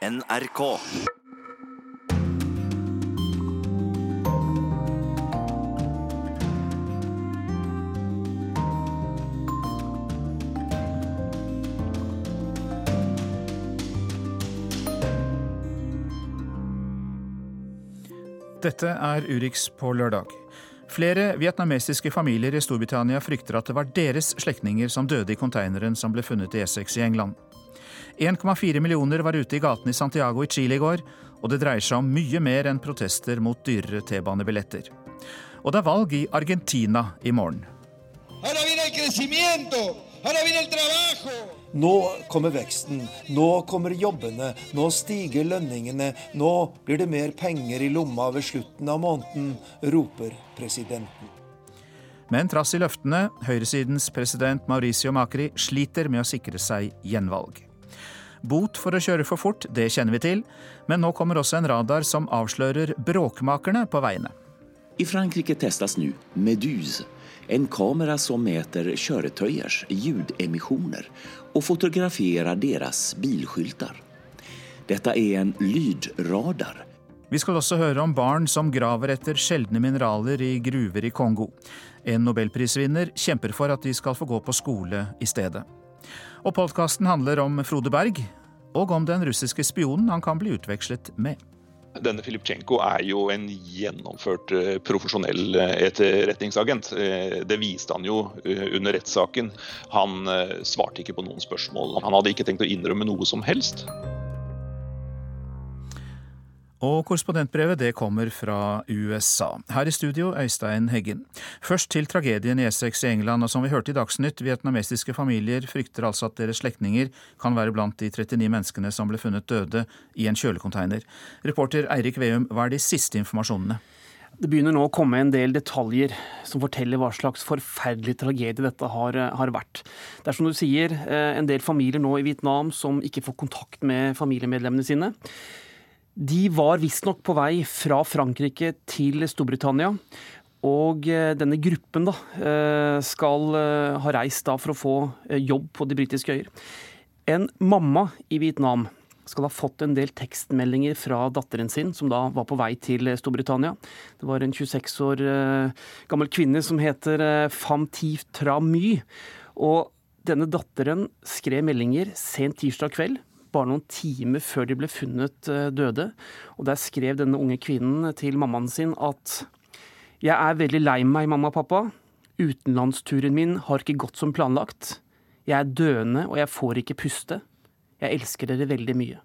NRK. Dette er Urix på lørdag. Flere vietnamesiske familier i Storbritannia frykter at det var deres slektninger som døde i konteineren som ble funnet i Essex i England. 1,4 millioner var ute i gatene i Santiago i Chile i går, og det dreier seg om mye mer enn protester mot dyrere T-banebilletter. Og det er valg i Argentina i morgen. Ahora viene el crecimiento, ahora viene el trabajo. Nå kommer veksten, nå kommer jobbene, nå stiger lønningene, nå blir det mer penger i lomma ved slutten av måneden, roper presidenten. Men trass i løftene, høyresidens president Mauricio Macri sliter med å sikre seg gjenvalg. Bot for å kjøre for fort, det kjenner vi til, men nå kommer også en radar som avslører bråkmakerne på veiene. I Frankrike testes nå Meduse, en kamera som meter kjøretøyers lydemisjoner og fotograferer deres bilskyltar. Dette er en lydradar. Vi skal også høre om barn som graver etter sjeldne mineraler i gruver i Kongo. En nobelprisvinner kjemper for at de skal få gå på skole i stedet. Og podkasten handler om Frode Berg, og om den russiske spionen han kan bli utvekslet med. Denne Filipchenko er jo en gjennomført eh, profesjonell eh, etterretningsagent. Eh, det viste han jo under rettssaken. Han svarte ikke på noen spørsmål. Han hadde ikke tenkt å innrømme noe som helst. Og korrespondentbrevet det kommer fra USA. Her i studio, Øystein Heggen. Først til tragedien i Essex i England. og Som vi hørte i Dagsnytt, vietnamesiske familier frykter altså at deres slektninger kan være blant de 39 menneskene som ble funnet døde i en kjølekonteiner. Reporter Eirik Veum, hva er de siste informasjonene? Det begynner nå å komme en del detaljer som forteller hva slags forferdelig tragedie dette har, har, vært. Det er som du sier, eh, en del familier nå i Vietnam som ikke får kontakt med familiemedlemmene sine. De var visstnok på vei fra Frankrike til Storbritannia. Og eh, denne gruppen da, eh, skal eh, ha reist da for å få jobb på de britiske øyer. En mamma i Vietnam skal ha fått en del tekstmeldinger fra datteren sin, som da var på vei til Storbritannia. Det var en 26 år gammel kvinne som heter Pham Tif Tra My. Og denne datteren skrev meldinger sent tirsdag kveld bare noen timer før de ble funnet eh, døde. Og der skrev denne unge kvinnen til mammaen sin at jeg er veldig lei meg, mamma og pappa. Utenlandsturen min har ikke gått som planlagt. Jeg er døende, og jeg får ikke puste. Jeg elsker dere veldig mye.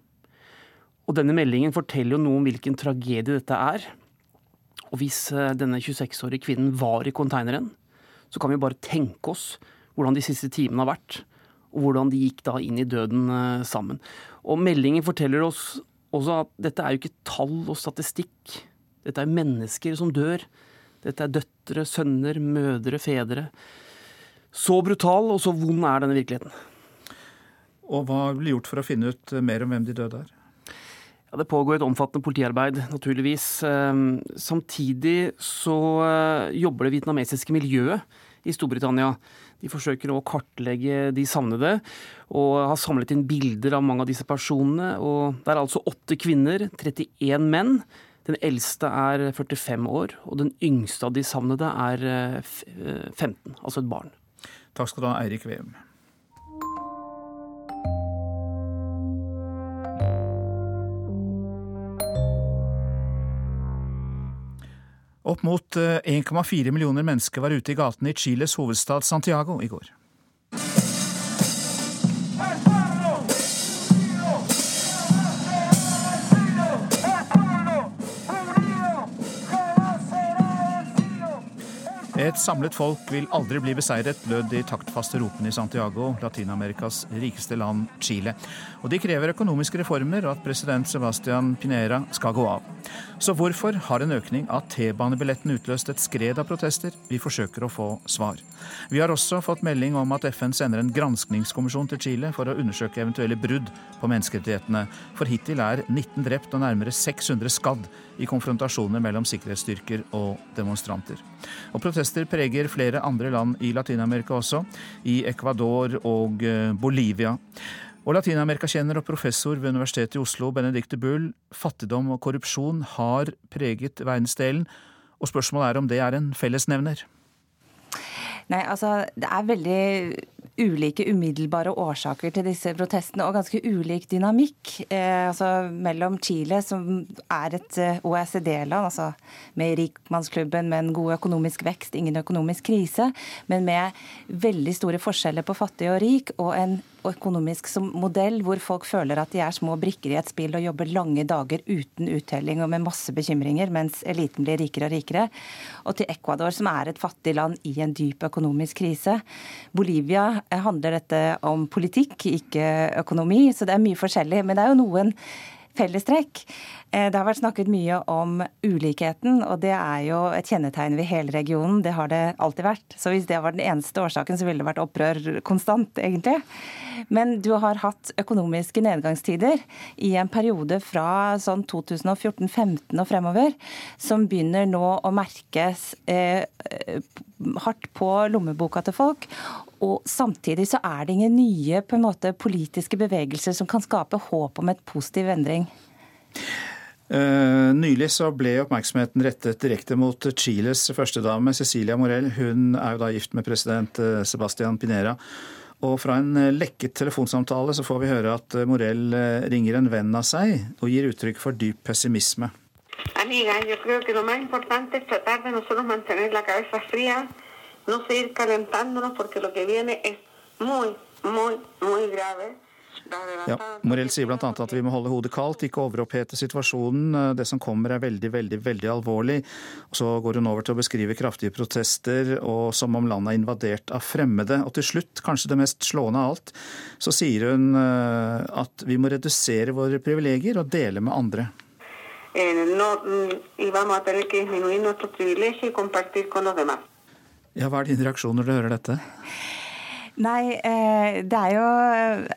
Og denne meldingen forteller jo noe om hvilken tragedie dette er. Og hvis eh, denne 26-årige kvinnen var i konteineren, så kan vi bare tenke oss hvordan de siste timene har vært og hvordan de gikk da inn i døden eh, sammen. Og meldingen forteller oss også at dette er jo ikke tall og statistikk. Dette er mennesker som dør. Dette er døtre, sønner, mødre, fedre. Så brutal og så vond er denne virkeligheten. Og hva blir gjort for å finne ut mer om hvem de døde er? Ja, Det pågår et omfattende politiarbeid, naturligvis. Ehm, samtidig så eh, jobber det vietnamesiske miljøet i Storbritannia de forsøker å kartlegge de savnede, og har samlet inn bilder av mange av disse personene. og Det er altså åtte kvinner, 31 menn. Den eldste er 45 år, og den yngste av de savnede er 15, eh, altså et barn. Takk skal du ha, Eirik Veum. Opp mot 1,4 eh, millioner mennesker var ute i gatene i Chiles hovedstad Santiago i går. Et samlet folk vil aldri bli beseiret, lød de taktfaste ropene i Santiago, Latin-Amerikas rikeste land, Chile. Og de krever økonomiske reformer og at president Sebastian Pinera skal gå av. Så hvorfor har en økning av T-banebilletten utløst et skred av protester? Vi forsøker å få svar. Vi har også fått melding om at FN sender en granskningskommisjon til Chile for å undersøke eventuelle brudd på menneskerettighetene. For hittil er 19 drept og nærmere 600 skadd i konfrontasjoner mellom sikkerhetsstyrker og demonstranter. Og Protester preger flere andre land i Latin-Amerika også, i Ecuador og eh, Bolivia. Og latinamerikakjenner og professor ved Universitetet i Oslo, Benedicte Bull, fattigdom og korrupsjon har preget verdensdelen, og spørsmålet er om det er en fellesnevner? Nei, altså det er veldig ulike umiddelbare årsaker til disse protestene, og ganske ulik dynamikk. Eh, altså Mellom Chile, som er et eh, OECD-land, altså med rikmannsklubben, med en god økonomisk vekst, ingen økonomisk krise, men med veldig store forskjeller på fattig og rik, og en økonomisk modell hvor folk føler at de er små brikker i et spill og jobber lange dager uten uttelling og med masse bekymringer, mens eliten blir rikere og rikere. Og til Ecuador, som er et fattig land i en dyp økonomisk krise. Bolivia handler dette om politikk, ikke økonomi, så det er mye forskjellig. Men det er jo noen fellestrekk. Eh, det har vært snakket mye om ulikheten, og det er jo et kjennetegn ved hele regionen. Det har det alltid vært. Så hvis det var den eneste årsaken, så ville det vært opprør konstant, egentlig. Men du har hatt økonomiske nedgangstider i en periode fra sånn 2014-15 og fremover, som begynner nå å merkes eh, hardt på lommeboka til folk. Og samtidig så er det ingen nye på en måte, politiske bevegelser som kan skape håp om et positiv endring. Uh, nylig så ble oppmerksomheten rettet direkte mot Chiles førstedame Cecilia Morell. Hun er jo da gift med president eh, Sebastian Pinera. Og fra en eh, lekket telefonsamtale så får vi høre at Morell ringer en venn av seg og gir uttrykk for dyp pessimisme. Amiga, no seguir calentándonos porque lo que viene es muy, muy, muy grave. Ja, Morell sier bl.a. at vi må holde hodet kaldt, ikke overopphete situasjonen. Det som kommer er veldig, veldig veldig alvorlig. Og Så går hun over til å beskrive kraftige protester og som om landet er invadert av fremmede. Og til slutt, kanskje det mest slående av alt, så sier hun eh, at vi må redusere våre privilegier og dele med andre. Eh, no, y vamos a tener que disminuir nuestros privilegios y compartir con los demás. Ja, hva er din reaksjon når du hører dette? Nei, eh, det er jo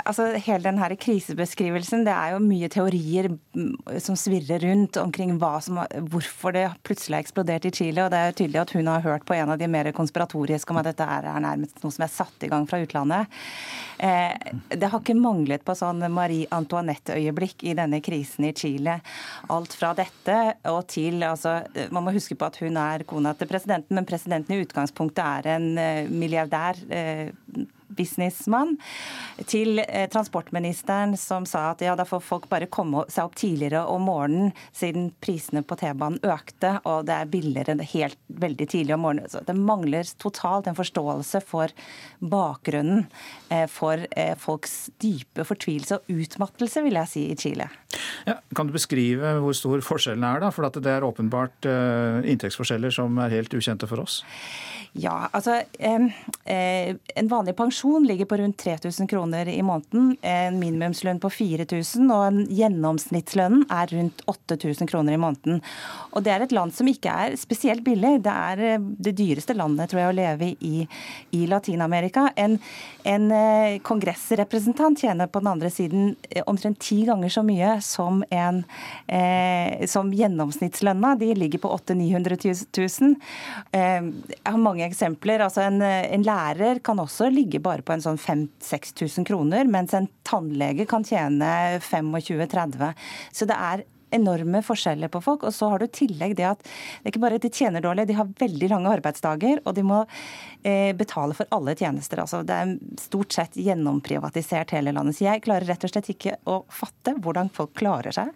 Altså hele den her krisebeskrivelsen, det er jo mye teorier mm, som svirrer rundt omkring som, hvorfor det plutselig har eksplodert i Chile. Og det er jo tydelig at hun har hørt på en av de mer konspiratoriske om at dette er nærmest noe som er satt i gang fra utlandet. Eh, det har ikke manglet på sånn Marie Antoinette-øyeblikk i denne krisen i Chile. Alt fra dette og til altså, Man må huske på at hun er kona til presidenten, men presidenten i utgangspunktet er en eh, milliardær businessmann, til eh, transportministeren som sa at ja, da får folk bare komme seg opp tidligere om morgenen siden prisene på T-banen økte og det er billigere helt veldig tidlig om morgenen. Så det mangler totalt en forståelse for bakgrunnen eh, for eh, folks dype fortvilelse og utmattelse, vil jeg si, i Chile. Ja, kan du beskrive hvor stor forskjellen er, da? For det er åpenbart inntektsforskjeller som er helt ukjente for oss. Ja, altså eh, En vanlig pensjon ligger på rundt 3000 kroner i måneden. En minimumslønn på 4000, og en gjennomsnittslønnen er rundt 8000 kroner i måneden. Og Det er et land som ikke er spesielt billig. Det er eh, det dyreste landet tror jeg, å leve i i Latin-Amerika. En, en eh, kongressrepresentant tjener på den andre siden omtrent ti ganger så mye som, en, eh, som gjennomsnittslønna. De ligger på 800 000-900 000. Eh, jeg har mange eksempler. Altså en, en lærer kan også ligge bare på en sånn 5000-6000 kroner, mens en tannlege kan tjene 25-30. Så det er enorme forskjeller på folk. Og så har du i tillegg det at det er ikke bare at de tjener dårlig, de har veldig lange arbeidsdager, og de må eh, betale for alle tjenester. Altså, det er stort sett gjennomprivatisert hele landet. Så jeg klarer rett og slett ikke å fatte hvordan folk klarer seg.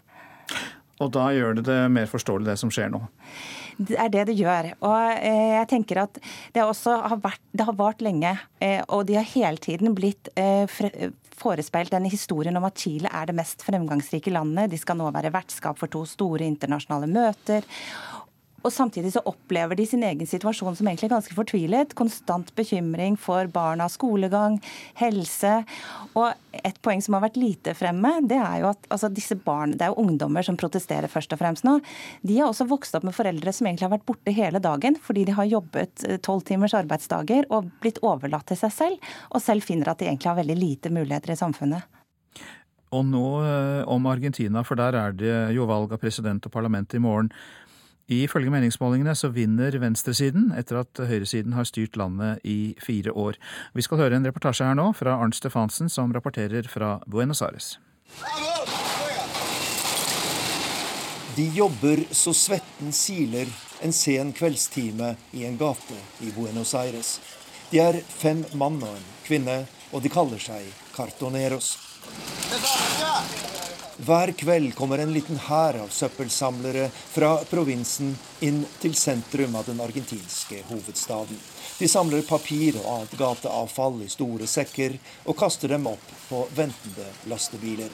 Og da gjør det det mer forståelig, det som skjer nå? Det er det det gjør. Og eh, jeg tenker at det også har vært Det har vart lenge, eh, og de har hele tiden blitt eh, forespeilt denne historien om at Chile er det mest fremgangsrike landet. De skal nå være vertskap for to store internasjonale møter. Og Samtidig så opplever de sin egen situasjon som egentlig er ganske fortvilet. Konstant bekymring for barnas skolegang, helse. Og et poeng som har vært lite fremme, det er jo at altså, disse barn, det er jo ungdommer som protesterer først og fremst nå. De har også vokst opp med foreldre som egentlig har vært borte hele dagen fordi de har jobbet eh, tolv timers arbeidsdager og blitt overlatt til seg selv, og selv finner at de egentlig har veldig lite muligheter i samfunnet. Og nå eh, om Argentina, for der er det jo valg av president og parlament i morgen. Ifølge meningsmålingene så vinner venstresiden etter at høyresiden har styrt landet i fire år. Vi skal høre en reportasje her nå fra Arnt Stefansen som rapporterer fra Buenos Aires. De jobber så svetten siler en sen kveldstime i en gate i Buenos Aires. De er fem mann og en kvinne, og de kaller seg cartoneros. Hver kveld kommer en liten hær av søppelsamlere fra provinsen inn til sentrum av den argentinske hovedstaden. De samler papir og annet gateavfall i store sekker og kaster dem opp på ventende lastebiler.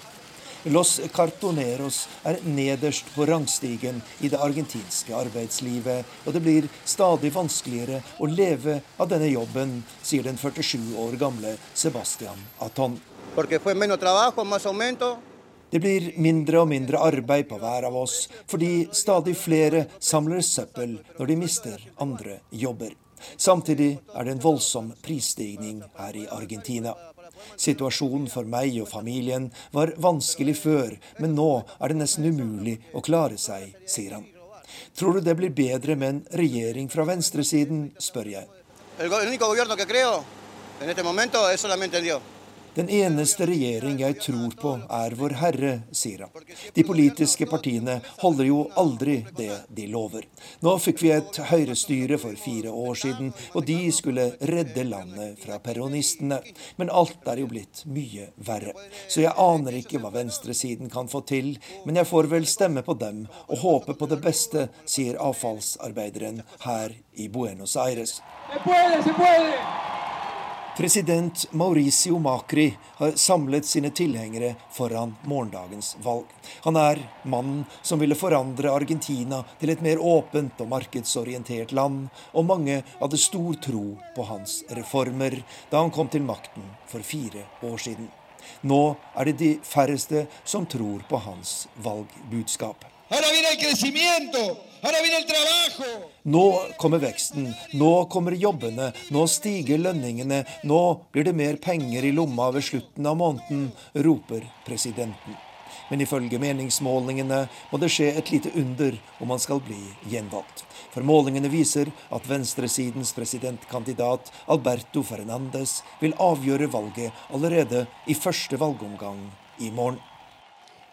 Los Cartoneros er nederst på rangstigen i det argentinske arbeidslivet, og det blir stadig vanskeligere å leve av denne jobben, sier den 47 år gamle Sebastian Aton. Porque fue menos trabajo, más aumento, Det blir mindre og mindre arbeid på hver av oss, fordi stadig flere samler søppel når de mister andre jobber. Samtidig er det en voldsom prisstigning her i Argentina. Situasjonen for meg og familien var vanskelig før, men nå er det nesten umulig å klare seg, sier han. Tror du det blir bedre med en regjering fra venstresiden, spør jeg. el, único gobierno que creo en este momento es solamente Dios. Den eneste regjering jeg tror på, er Vår Herre, sier han. De politiske partiene holder jo aldri det de lover. Nå fikk vi et høyrestyre for fire år siden, og de skulle redde landet fra peronistene. Men alt er jo blitt mye verre. Så jeg aner ikke hva venstresiden kan få til, men jeg får vel stemme på dem og håpe på det beste, sier avfallsarbeideren her i Buenos Aires. President Mauricio Macri har samlet sine tilhengere foran morgendagens valg. Han er mannen som ville forandre Argentina til et mer åpent og markedsorientert land, og mange hadde stor tro på hans reformer da han kom til makten for fire år siden. Nå er det de færreste som tror på hans valgbudskap. Ahora viene el crecimiento, ahora viene el trabajo. Nå kommer veksten, nå kommer jobbene, nå stiger lønningene, nå blir det mer penger i lomma ved slutten av måneden, roper presidenten. Men ifølge meningsmålingene må det skje et lite under om han skal bli gjenvalgt. For målingene viser at venstresidens presidentkandidat Alberto Fernandes vil avgjøre valget allerede i første valgomgang i morgen.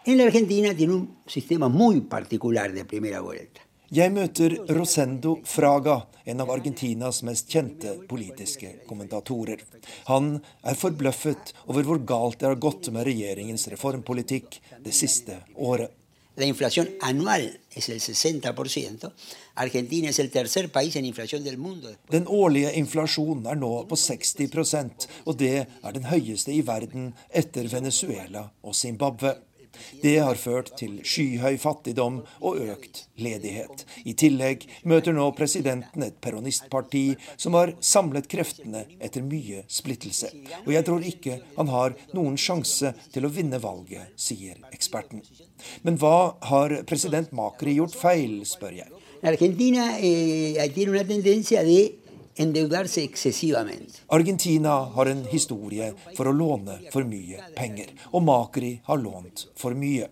En la Argentina tiene un sistema muy particular de primera vuelta. Jeg møter Rosendo Fraga, en av Argentinas mest kjente politiske kommentatorer. Han er forbløffet over hvor galt det har gått med regjeringens reformpolitikk det siste året. La inflación anual es el 60%. Argentina es el tercer país en inflación del mundo. Den årlige inflasjonen er nå på 60% og det er den høyeste i verden etter Venezuela og Zimbabwe. Det har ført til skyhøy fattigdom og økt ledighet. I tillegg møter nå presidenten et peronistparti som har samlet kreftene etter mye splittelse. Og jeg tror ikke han har noen sjanse til å vinne valget, sier eksperten. Men hva har president Makri gjort feil, spør jeg. Argentina eh, endeudarse excesivamente. Argentina har en historie for å låne for mye penger, og Macri har lånt for mye.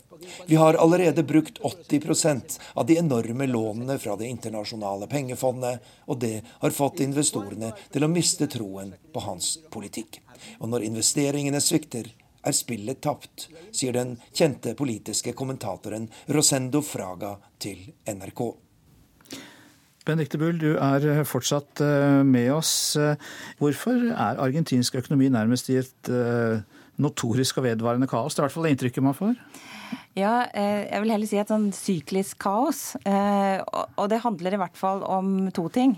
Vi har allerede brukt 80% av de enorme lånene fra Det internasjonale pengefondet, og det har fått investorene til å miste troen på hans politikk. Og når investeringene svikter, er spillet tapt, sier den kjente politiske kommentatoren Rosendo Fraga til NRK. Benedicte Bull, du er fortsatt eh, med oss. Hvorfor er argentinsk økonomi nærmest i et eh, notorisk og vedvarende kaos? Det er i hvert fall det inntrykket man får. Ja, eh, jeg vil heller si et sånn syklisk kaos. Eh, og det handler i hvert fall om to ting.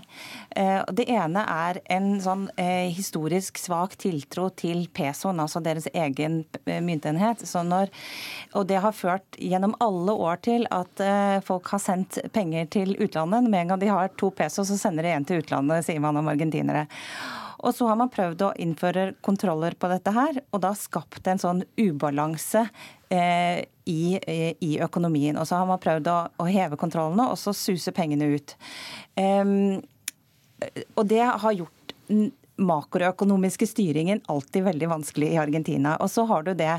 Eh, det ene er en sånn historisk svak tiltro til pesoen, altså deres egen myntenhet. Når, og det har ført gjennom alle år til at folk har sendt penger til utlandet. Med en gang de har to peso, så sender de en til utlandet, sier man om argentinere. Og så har man prøvd å innføre kontroller på dette her, og da skapt en sånn ubalanse eh, i, i, økonomien. Og så har man prøvd å, å heve kontrollene, og så suser pengene ut. Um, og det har gjort makroøkonomiske styringen alltid veldig vanskelig i Argentina. Og så har du det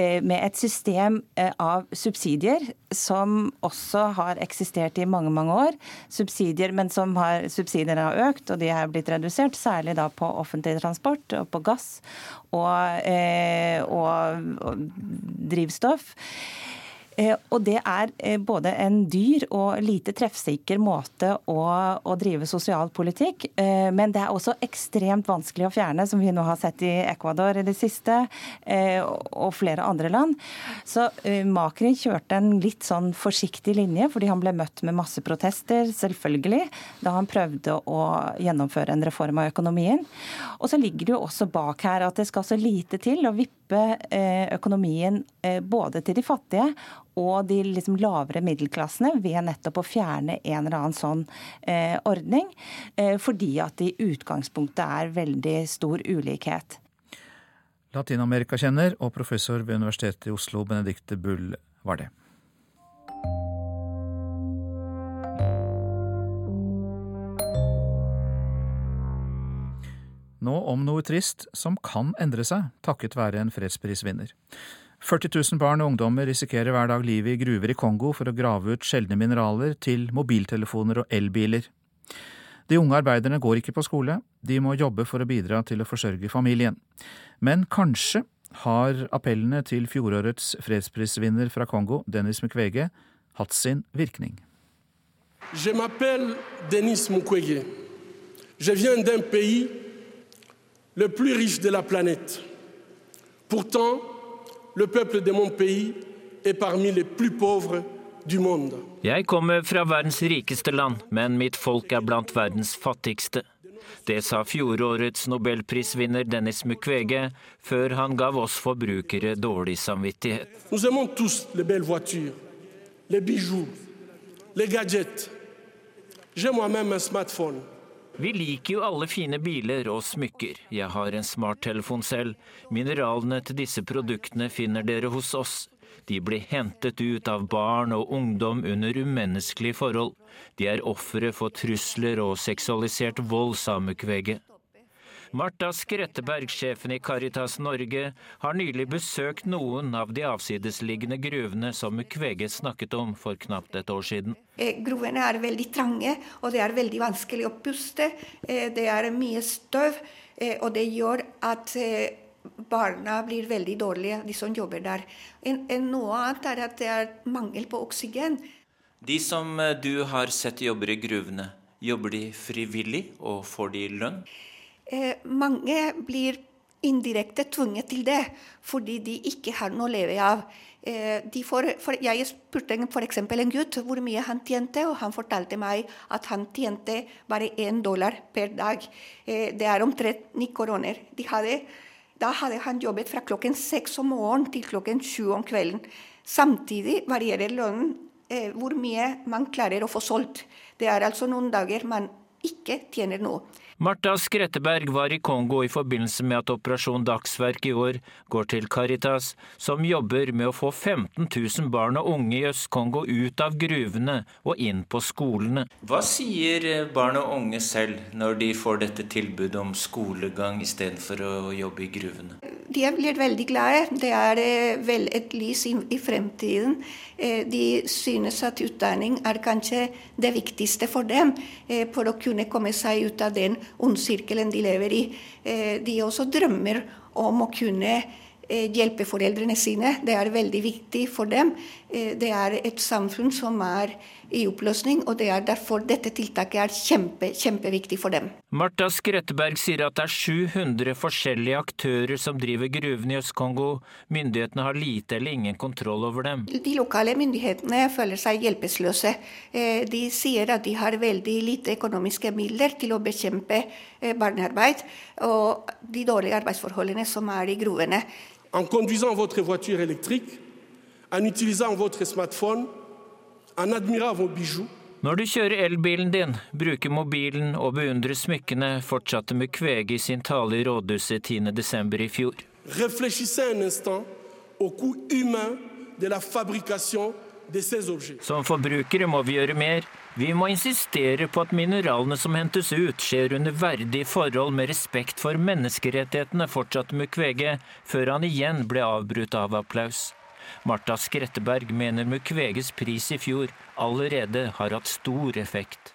eh, med et system eh, av subsidier som også har eksistert i mange mange år. Subsidier, men som har, subsidier har økt, og de er blitt redusert. Særlig da på offentlig transport og på gass og, eh, og, og drivstoff. Eh, og det er eh, både en dyr og lite treffsikker måte å, å, drive sosial politikk, eh, men det er også ekstremt vanskelig å fjerne, som vi nå har sett i Ecuador i det siste, og flere andre land. Så Makri kjørte en litt sånn forsiktig linje, fordi han ble møtt med masse protester, selvfølgelig, da han prøvde å gjennomføre en reform av økonomien. Og så ligger det jo også bak her at det skal så lite til å vippe økonomien både til de fattige og de liksom lavere middelklassene ved nettopp å fjerne en eller annen sånn eh, ordning, eh, fordi at det i utgangspunktet er veldig stor ulikhet. Latin-Amerika-kjenner og professor ved Universitetet i Oslo, Benedicte Bull, var det. Nå om noe trist som kan endre seg takket være en fredsprisvinner. 40 000 barn og ungdommer risikerer hver dag livet i gruver i Kongo for å grave ut sjeldne mineraler til mobiltelefoner og elbiler. De unge arbeiderne går ikke på skole, de må jobbe for å bidra til å forsørge familien. Men kanskje har appellene til fjorårets fredsprisvinner fra Kongo, Dennis Mukwege, hatt sin virkning. Je m'appelle Denis Mukwege. Je viens d'un pays le plus riche de la planète. Pourtant, Le peuple de mon pays est parmi les plus pauvres du monde. Jeg kommer fra verdens rikeste land, men mitt folk er blant verdens fattigste. Det sa fjorårets nobelprisvinner Dennis Mukwege før han gav oss forbrukere dårlig samvittighet. Nous aimons tous les belles voitures, les bijoux, les gadgets. J'ai moi-même un smartphone. Vi liker jo alle fine biler og smykker. Jeg har en smarttelefon selv. Mineralene til disse produktene finner dere hos oss. De blir hentet ut av barn og ungdom under umenneskelige forhold. De er ofre for trusler og seksualisert vold, sa Mukwege. Marta Skretteberg, sjefen i Caritas Norge, har nylig besøkt noen av de avsidesliggende gruvene som Mukwege snakket om for knapt et år siden. Eh, gruvene er veldig trange, og det er veldig vanskelig å puste. Eh, det er mye støv, eh, og det gjør at barna blir veldig dårlige, de som jobber der. noe annet er at det er mangel på oksygen. De som du har sett jobber i gruvene, jobber de frivillig, og får de lønn? Eh, mange blir indirekte tvunget til det fordi de ikke har noe å leve av. Eh, får, jeg spurte f.eks. en gutt hvor mye han tjente, og han fortalte meg at han tjente bare én dollar per dag. Eh, det er omtrent ni hadde, da hadde han jobbet fra klokken seks om morgenen til klokken sju om kvelden. Samtidig varierer lønnen eh, hvor mye man klarer å få solgt. Det er altså noen dager man ikke tjener noe. Marta Skretteberg var i Kongo i forbindelse med at Operasjon Dagsverk i år går til Caritas, som jobber med å få 15 000 barn og unge i Øst-Kongo ut av gruvene og inn på skolene. Hva sier eh, barn og unge selv når de får dette tilbudet om skolegang istedenfor å jobbe i gruvene? De blir veldig glade. Det er eh, vel et lys i fremtiden. Eh, de synes at utdanning er kanskje det viktigste for dem for å kunne komme seg ut av den ondsirkelen de lever i. Eh, de også drømmer om å kunne eh, hjelpe foreldrene sine. Det er veldig viktig for dem. Eh, det er et samfunn som er i oppløsning, og det er derfor dette tiltaket er kjempe, kjempeviktig for dem. Marta Skretteberg sier at det er 700 forskjellige aktører som driver gruvene i Øst-Kongo. Myndighetene har lite eller ingen kontroll over dem. De lokale myndighetene føler seg hjelpeløse. Eh, de sier at de har veldig lite økonomiske midler til å bekjempe eh, barnearbeid og de dårlige arbeidsforholdene som er i gruvene. En conduisant votre voiture électrique, en utilisant votre smartphone, når du kjører elbilen din, bruker mobilen og beundrer smykkene, fortsatte Mukwege i sin tale i rådhuset 10.12. i fjor. Som forbrukere må vi gjøre mer. Vi må insistere på at mineralene som hentes ut, skjer under verdige forhold med respekt for menneskerettighetene, fortsatte Mukwege, før han igjen ble avbrutt av applaus. Marta Skretteberg mener Mukweges pris i fjor allerede har hatt stor effekt.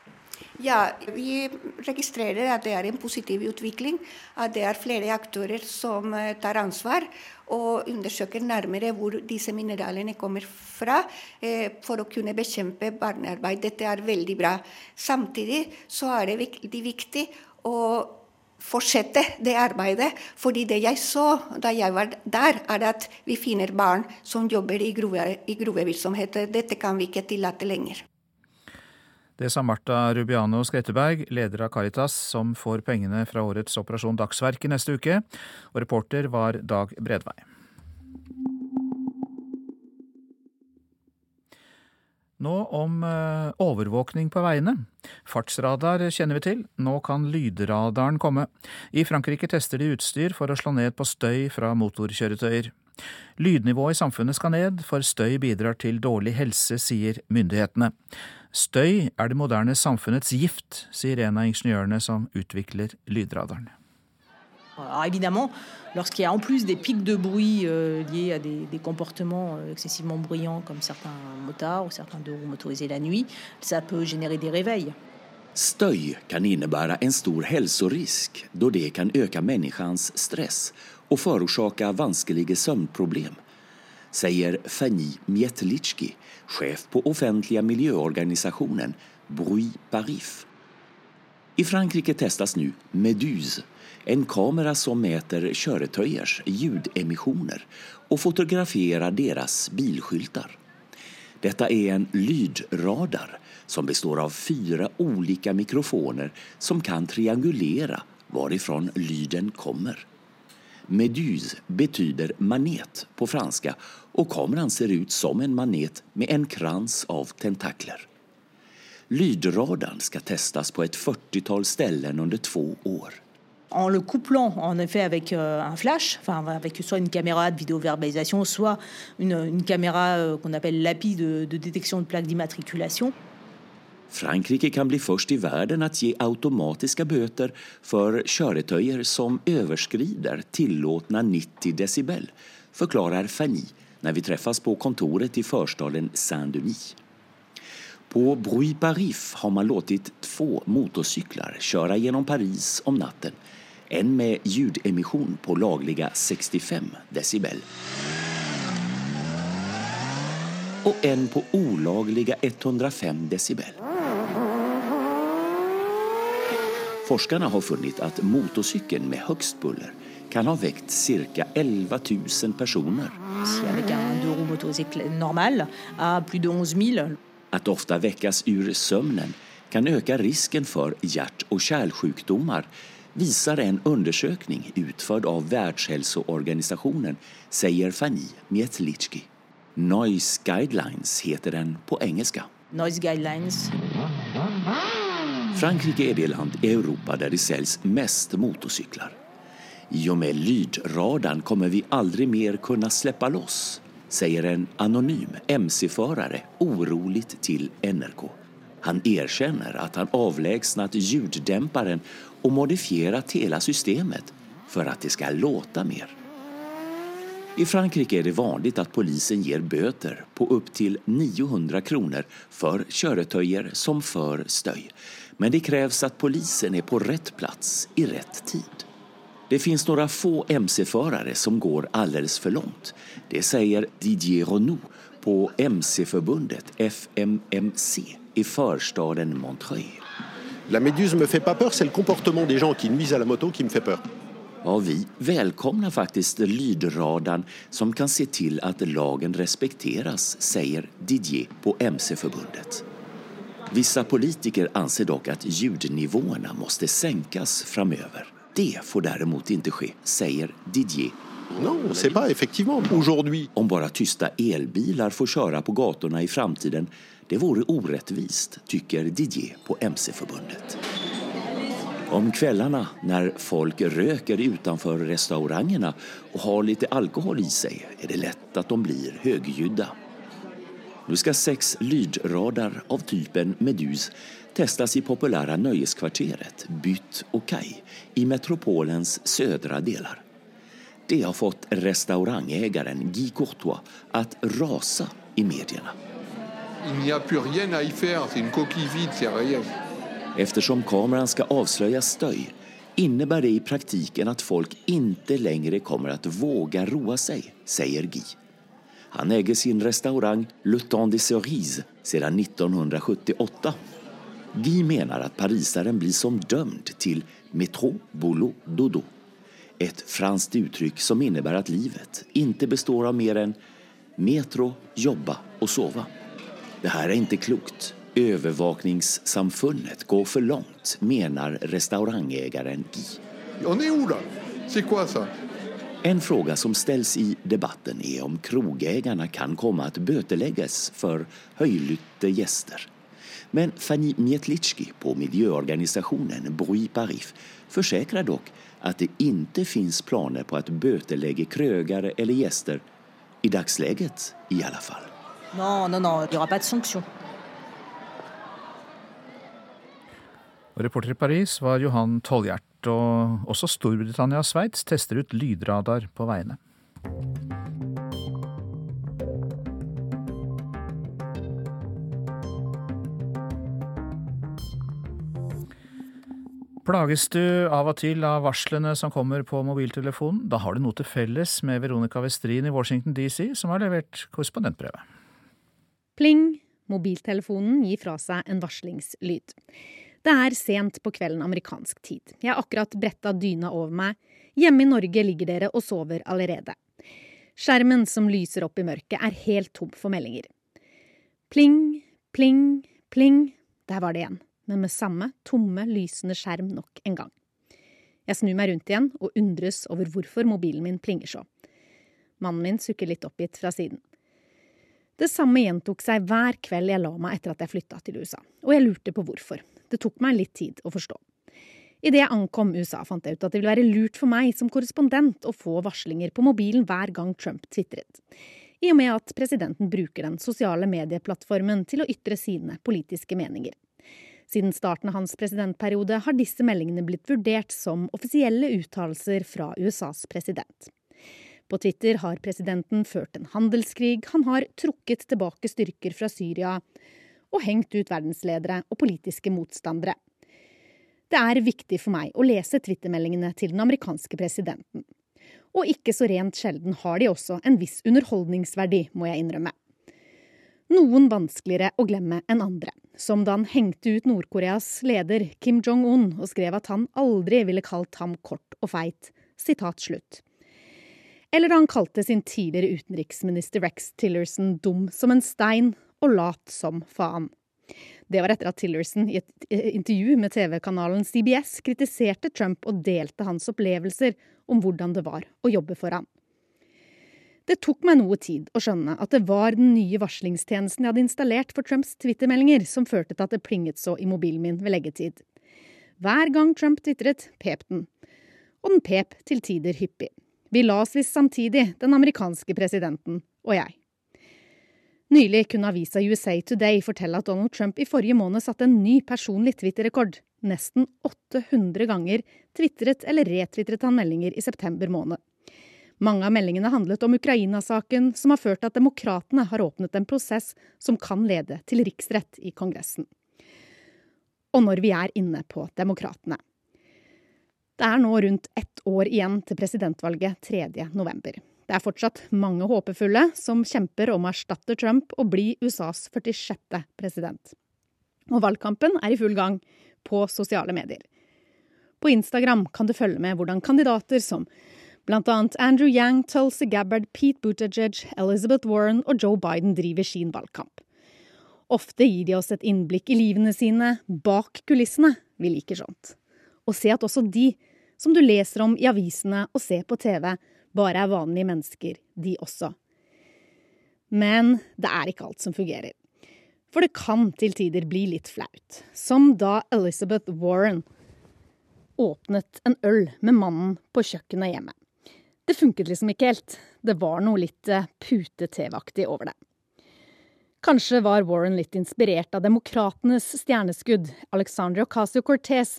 Ja, vi registrerer at det er en positiv utvikling. At det er flere aktører som eh, tar ansvar og undersøker nærmere hvor disse mineralene kommer fra, eh, for å kunne bekjempe barnearbeid. Dette er veldig bra. Samtidig så er det veldig viktig å fortsette det arbeidet. fordi det jeg så da jeg var der, er at vi finner barn som jobber i, grove, i grovevirksomheter. Dette kan vi ikke tillate lenger. Det sa Marta Rubiano Skretteberg, leder av Caritas, som får pengene fra årets Operasjon Dagsverk i neste uke. Og reporter var Dag Bredvei. Nå om eh, overvåkning på veiene. Fartsradar kjenner vi til, nå kan lydradaren komme. I Frankrike tester de utstyr for å slå ned på støy fra motorkjøretøyer. Lydnivået i samfunnet skal ned, for støy bidrar til dårlig helse, sier myndighetene. Støy er det moderne samfunnets gift, sier en av ingeniørene som utvikler lydradaren. Alors évidemment, lorsqu'il y a en plus des pics de bruit euh, liés à des, comportements euh, excessivement bruyants comme certains motards ou certains deux roues motorisés la nuit, ça peut générer des réveils. Støy kan innebære en stor helsorisk, da det kan øke menneskens stress og forårsake vanskelige søvnproblem säger Fanny Mietlitski, chef på offentliga miljöorganisationen Bruy Parif. I Frankrike testas nu Meduse, en kamera som mäter kjøretøyers ljudemissioner og fotograferer deres bilskyltar. Detta er en lydradar som består av fyra olika mikrofoner som kan triangulera varifrån lyden kommer. Meduse betyder manet på franska og kameran ser ut som en manet med en krans av tentakler. Lydradaren skal testes på et 40-tal ställen under två år. En le couplant en effet avec euh, un flash, enfin avec soit une caméra de vidéoverbalisation, soit une, caméra euh, qu'on appelle l'API de, détection de plaques d'immatriculation. Frankrike kan bli først i verden å gi automatiske bøter for kjøretøyer som overskrider tillåtna 90 decibel, forklarer Fanny når vi treffes på kontoret i förstaden Saint-Denis. På Bruy Parif har man låtit två motorcyklar köra gjennom Paris om natten. En med ljudemission på lagliga 65 decibel. Og en på olagliga 105 decibel. Forskerne har funnet at motorsykkelen med høyest buller kan ha vekt ca. 11 000 personer. At ofte vekkes ur søvnen kan øke risken for hjert- og kärlsjukdomar viser en undersøkning utförd av Världshälsoorganisationen, sier Fanny Mietlitski. Noise Guidelines heter den på engelska. Noise Guidelines. Frankrike er det land i Europa der det säljs mest motorcyklar. I og med lydradarn kommer vi aldri mer kunne släppa loss, sier en anonym mc-förare oroligt til NRK. Han erkjenner at han avlägsnat ljuddemperen og modifierat hele systemet for at det skal låte mer. I Frankrike er det vanlig at polisen gir bøter på opptil 900 kroner for kjøretøyer som fører støy. Men det kreves at polisen er på rett plass i rett tid. Det finns noen få MC-förare som går alldeles for langt. Det sier Didier Renault på MC-förbundet FMMC i förstaden Montreuil. La méduse me fait pas peur, c'est le comportement des gens qui nuisent à la moto qui me fait peur. Ja, vi välkomnar faktiskt lydradaren som kan se til at lagen respekteras, sier Didier på MC-förbundet. Vissa politiker anser dock att ljudnivåerna måste sänkas framöver. Det får däremot inte ske, säger Didier. Non, c'est pas effectivement aujourd'hui. Om bara tysta elbilar får köra på gatorna i framtiden, det vore orättvist, tycker Didier på MC-förbundet. Om kvällarna när folk röker utanför restaurangerna och har lite alkohol i sig är det lätt att de blir högljudda. Nå skal seks lydradar av typen Medus testas i populære nöjeskvarteret Bytt og Kaj i metropolens södra deler. Det har fått restaurangägaren Guy Courtois att rasa i medierna. Il n'y a plus rien à y faire, c'est une coquille vide, c'est rien. Eftersom kameran skal avslöja støy, innebär det i praktiken at folk ikke lenger kommer att våga roa seg, sier Guy. Han äger sin restaurang Le Temps de Cerise siden 1978. Guy mener at pariseren blir som dømt til métro, boulot, dodo. Et franskt uttrykk som innebærer at livet ikke består av mer än metro, jobba og sove. Det her er ikke klokt. Övervakningssamfundet går for langt, mener restaurangägaren Guy. En fråga som ställs i debatten er om krogägarna kan komme att böteläggas for höjlytte gäster. Men Fanny Mietlitski på miljöorganisationen Bruit Parif försäkrar dock at det ikke finns planer på att bötelägga krögare eller gäster, i dagsläget i alla fall. Non, non, non, il n'y aura pas de sanction. Reporter i Paris var Johan Tolljert. Og også Storbritannia og Sveits tester ut lydradar på veiene. Plages du av og til av varslene som kommer på mobiltelefonen? Da har du noe til felles med Veronica Westrin i Washington DC, som har levert korrespondentbrevet. Pling! Mobiltelefonen gir fra seg en varslingslyd. Det er sent på kvelden amerikansk tid. Jeg har akkurat bretta dyna over meg. Hjemme i Norge ligger dere og sover allerede. Skjermen som lyser opp i mørket, er helt tom for meldinger. Pling, pling, pling. Der var det igjen men med samme tomme, lysende skjerm nok en gang. Jeg snur meg rundt igjen og undres over hvorfor mobilen min plinger så. Mannen min sukker litt oppgitt fra siden. Det samme gjentok seg hver kveld jeg la meg etter at jeg flytta til USA, og jeg lurte på hvorfor. Det tok meg litt tid å forstå. Idet jeg ankom USA, fant jeg ut at det ville være lurt for meg som korrespondent å få varslinger på mobilen hver gang Trump tvitret. I og med at presidenten bruker den sosiale medieplattformen til å ytre sine politiske meninger. Siden starten av hans presidentperiode har disse meldingene blitt vurdert som offisielle uttalelser fra USAs president. På Twitter har presidenten ført en handelskrig, han har trukket tilbake styrker fra Syria og hengt ut verdensledere og politiske motstandere. Det er viktig for meg å lese twittermeldingene til den amerikanske presidenten. Og ikke så rent sjelden har de også en viss underholdningsverdi, må jeg innrømme. Noen vanskeligere å glemme enn andre som da han hengte ut Nord-Koreas leder Kim Jong-un og skrev at han aldri ville kalt ham kort og feit. Sitat slutt. Eller da han kalte sin tidligere utenriksminister Rex Tillerson dum som en stein og lat som faen. Det var etter at Tillerson i et intervju med TV-kanalen CBS kritiserte Trump og delte hans opplevelser om hvordan det var å jobbe for ham. Det tok meg noe tid å skjønne at det var den nye varslingstjenesten jeg hadde installert for Trumps twittermeldinger som førte til at det plinget så i mobilen min ved leggetid. Hver gang Trump tvitret, pep den. Og den pep til tider hyppig. Vi la oss visst samtidig, den amerikanske presidenten og jeg. Nylig kunne avisa USA Today fortelle at Donald Trump i forrige måned satte en ny personlig Twitter-rekord. Nesten 800 ganger tvitret eller retvitret han meldinger i september måned. Mange av meldingene handlet om Ukraina-saken, som har ført til at demokratene har åpnet en prosess som kan lede til riksrett i Kongressen. Og når vi er inne på demokratene. Det er nå rundt ett år igjen til presidentvalget 3. november. Det er fortsatt mange håpefulle som kjemper om å erstatte Trump og bli USAs 46. president. Og valgkampen er i full gang på sosiale medier. På Instagram kan du følge med hvordan kandidater som annet Andrew Yang, Tulsi Gabbard, Pete Buttigieg, Elizabeth Warren og Joe Biden driver sin valgkamp. Ofte gir de oss et innblikk i livene sine bak kulissene. Vi liker sånt. Og se at også de, som du leser om i avisene og ser på TV, bare er vanlige mennesker, de også. Men det er ikke alt som fungerer. For det kan til tider bli litt flaut. Som da Elizabeth Warren åpnet en øl med mannen på kjøkkenet hjemme. Det funket liksom ikke helt. Det var noe litt eh, pute-TV-aktig over det. Kanskje var Warren litt inspirert av demokratenes stjerneskudd, Alexandria Ocasio-Cortez,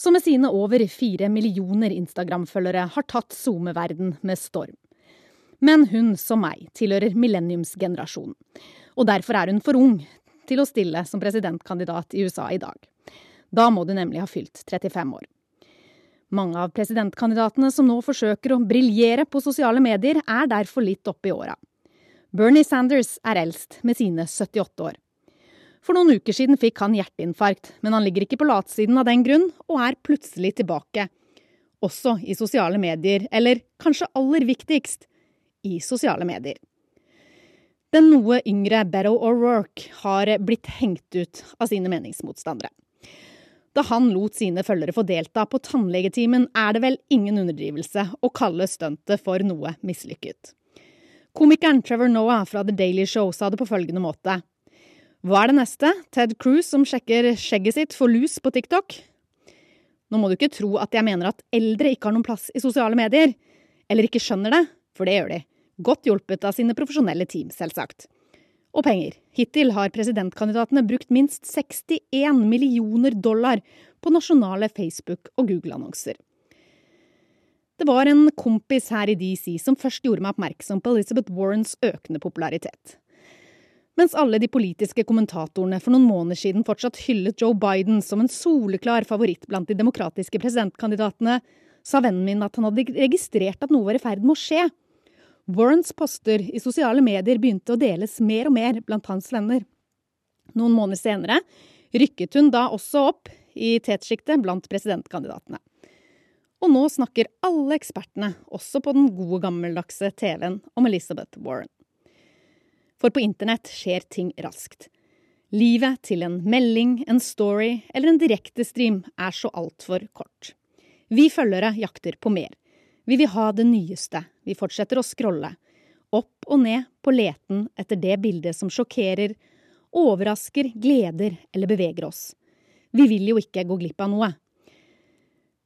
som med sine over fire millioner Instagram-følgere har tatt SoMe-verden med storm. Men hun, som meg, tilhører millenniumsgenerasjonen. Og derfor er hun for ung til å stille som presidentkandidat i USA i dag. Da må du nemlig ha fylt 35 år. Mange av presidentkandidatene som nå forsøker å briljere på sosiale medier, er derfor litt oppe i åra. Bernie Sanders er eldst, med sine 78 år. For noen uker siden fikk han hjerteinfarkt, men han ligger ikke på latsiden av den grunn, og er plutselig tilbake. Også i sosiale medier, eller kanskje aller viktigst, i sosiale medier. Den noe yngre Beto O'Rourke har blitt hengt ut av sine meningsmotstandere. Da han lot sine følgere få delta på tannlegetimen, er det vel ingen underdrivelse å kalle stuntet for noe mislykket. Komikeren Trevor Noah fra The Daily Show sa det på følgende måte. Hva er det neste? Ted Cruz som sjekker skjegget sitt for lus på TikTok? Nå må du ikke tro at jeg mener at eldre ikke har noen plass i sosiale medier. Eller ikke skjønner det, for det gjør de. Godt hjulpet av sine profesjonelle team, selvsagt og penger. Hittil har presidentkandidatene brukt minst 61 millioner dollar på nasjonale Facebook- og Google-annonser. Det var en kompis her i DC som først gjorde meg oppmerksom på Elizabeth Warrens økende popularitet. Mens alle de politiske kommentatorene for noen måneder siden fortsatt hyllet Joe Biden som en soleklar favoritt blant de demokratiske presidentkandidatene, sa vennen min at han hadde registrert at noe var i ferd med å skje. Warrens poster i sosiale medier begynte å deles mer og mer blant hans venner. Noen måneder senere rykket hun da også opp i tetsjiktet blant presidentkandidatene. Og nå snakker alle ekspertene, også på den gode gammeldagse TV-en, om Elizabeth Warren. For på internett skjer ting raskt. Livet til en melding, en story eller en direktestream er så altfor kort. Vi følgere jakter på mer. Vi vil ha det nyeste. Vi fortsetter å scrolle. Opp og ned på leten etter det bildet som sjokkerer, overrasker, gleder eller beveger oss. Vi vil jo ikke gå glipp av noe.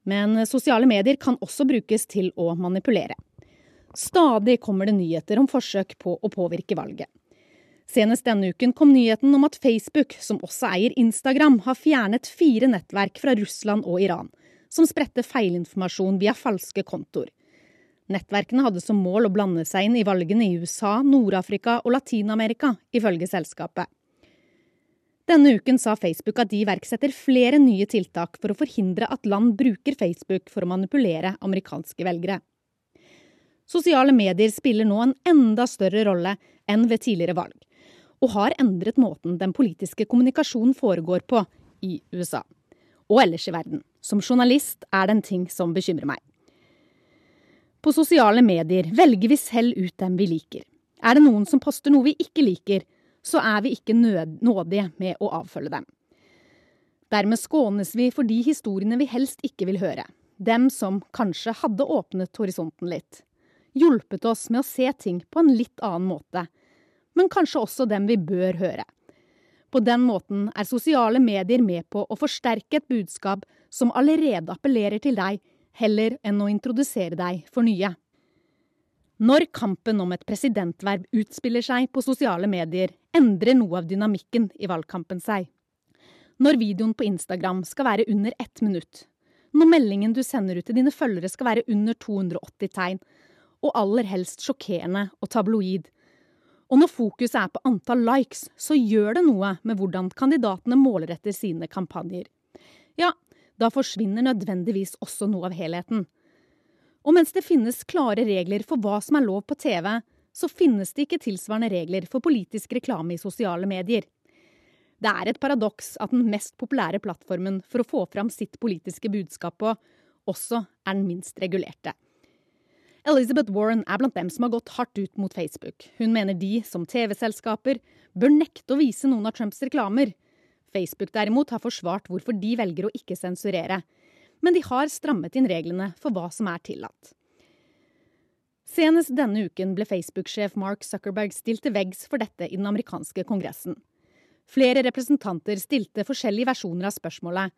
Men sosiale medier kan også brukes til å manipulere. Stadig kommer det nyheter om forsøk på å påvirke valget. Senest denne uken kom nyheten om at Facebook, som også eier Instagram, har fjernet fire nettverk fra Russland og Iran som spredte feilinformasjon via falske kontoer. Nettverkene hadde som mål å blande seg inn i valgene i USA, Nord-Afrika og Latin-Amerika, ifølge selskapet. Denne uken sa Facebook at de iverksetter flere nye tiltak for å forhindre at land bruker Facebook for å manipulere amerikanske velgere. Sosiale medier spiller nå en enda større rolle enn ved tidligere valg, og har endret måten den politiske kommunikasjonen foregår på i USA og ellers i verden. Som journalist er det en ting som bekymrer meg. På sosiale medier velger vi selv ut dem vi liker. Er det noen som poster noe vi ikke liker, så er vi ikke nådige med å avfølge dem. Dermed skånes vi for de historiene vi helst ikke vil høre. Dem som kanskje hadde åpnet horisonten litt. Hjulpet oss med å se ting på en litt annen måte. Men kanskje også dem vi bør høre. På den måten er sosiale medier med på å forsterke et budskap som allerede appellerer til deg, heller enn å introdusere deg for nye. Når kampen om et presidentverv utspiller seg på sosiale medier, endrer noe av dynamikken i valgkampen seg. Når videoen på Instagram skal være under ett minutt, når meldingen du sender ut til dine følgere skal være under 280 tegn, og aller helst sjokkerende og tabloid, og når fokuset er på antall likes, så gjør det noe med hvordan kandidatene målretter sine kampanjer. Ja, da forsvinner nødvendigvis også noe av helheten. Og mens det finnes klare regler for hva som er lov på TV, så finnes det ikke tilsvarende regler for politisk reklame i sosiale medier. Det er et paradoks at den mest populære plattformen for å få fram sitt politiske budskap på, også er den minst regulerte. Elizabeth Warren er blant dem som har gått hardt ut mot Facebook. Hun mener de, som TV-selskaper, bør nekte å vise noen av Trumps reklamer. Facebook derimot har forsvart hvorfor de velger å ikke sensurere. Men de har strammet inn reglene for hva som er tillatt. Senest denne uken ble Facebook-sjef Mark Zuckerberg stilt til veggs for dette i den amerikanske kongressen. Flere representanter stilte forskjellige versjoner av spørsmålet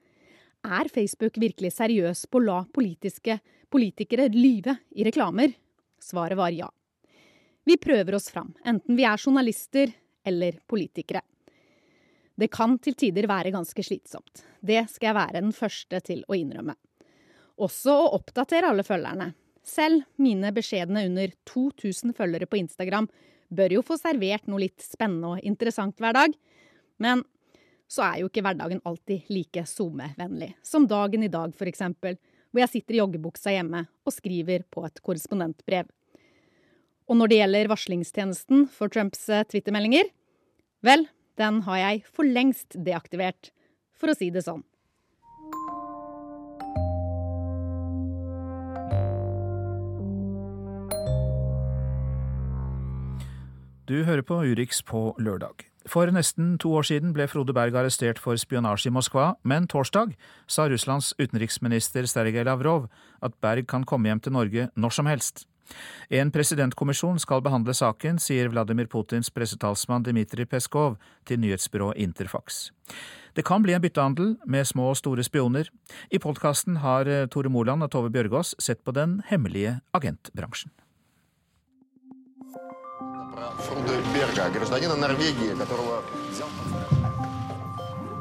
er Facebook virkelig seriøs på å la politikere lyve i reklamer? Svaret var ja. Vi prøver oss fram, enten vi er journalister eller politikere. Det kan til tider være ganske slitsomt. Det skal jeg være den første til å innrømme. Også å oppdatere alle følgerne. Selv mine beskjedne under 2000 følgere på Instagram bør jo få servert noe litt spennende og interessant hver dag. Men så er jo ikke hverdagen alltid like SoMe-vennlig. Som dagen i dag, eksempel, hvor jeg sitter i joggebuksa hjemme og skriver på et korrespondentbrev. Og når det gjelder varslingstjenesten for Trumps eh, twittermeldinger, vel, den har jeg for lengst deaktivert, for å si det sånn. Du hører på Urix på lørdag. For nesten to år siden ble Frode Berg arrestert for spionasje i Moskva, men torsdag sa Russlands utenriksminister Sergej Lavrov at Berg kan komme hjem til Norge når som helst. En presidentkommisjon skal behandle saken, sier Vladimir Putins pressetalsmann Dmitrij Peskov til nyhetsbyrået Interfax. Det kan bli en byttehandel med små og store spioner. I podkasten har Tore Moland og Tove Bjørgaas sett på den hemmelige agentbransjen.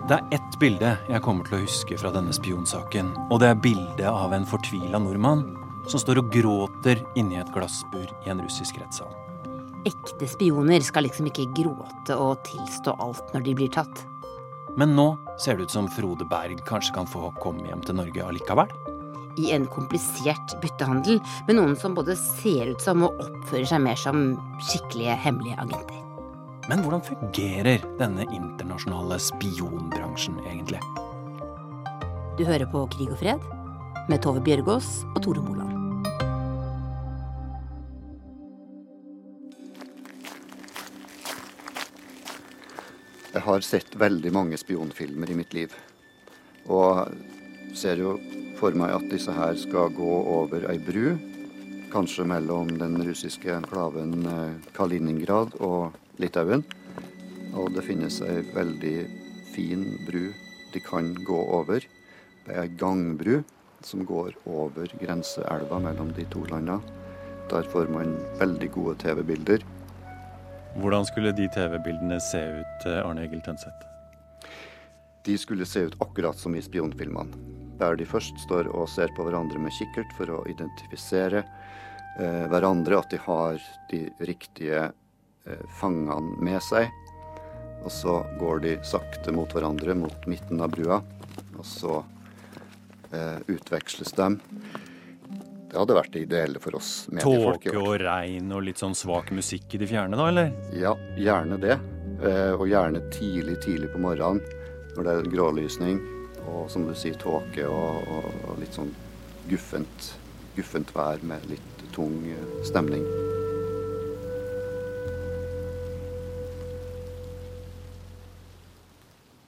Det er ett bilde jeg kommer til å huske fra denne spionsaken. Og det er bildet av en fortvila nordmann som står og gråter inni et glassbur i en russisk rettssal. Ekte spioner skal liksom ikke gråte og tilstå alt når de blir tatt. Men nå ser det ut som Frode Berg kanskje kan få komme hjem til Norge allikevel? I en komplisert byttehandel med noen som både ser ut som og oppfører seg mer som skikkelige hemmelige agenter. Men hvordan fungerer denne internasjonale spionbransjen egentlig? Du hører på Krig og fred med Tove Bjørgaas og Tore Moland. Jeg har sett veldig mange spionfilmer i mitt liv. Og ser jo for meg at disse her skal gå over ei bru, kanskje mellom den russiske enklaven eh, Kaliningrad og Litauen. Og det finnes ei veldig fin bru de kan gå over. Det er ei gangbru som går over grenseelva mellom de to landene. Der får man veldig gode TV-bilder. Hvordan skulle de TV-bildene se ut, eh, Arne Egil Tønseth? De skulle se ut akkurat som i spionfilmene der de først står og ser på hverandre med kikkert for å identifisere eh, hverandre, at de har de riktige eh, fangene med seg. Og så går de sakte mot hverandre, mot midten av brua, og så eh, utveksles dem. Det hadde vært det ideelle for oss mediefolk. Tåke og regn og litt sånn svak musikk i det fjerne, da, eller? Ja, gjerne det. Eh, og gjerne tidlig, tidlig på morgenen når det er grålysning og som du sier, tåke og, og, og, litt sånn guffent, guffent vær med litt tung stemning.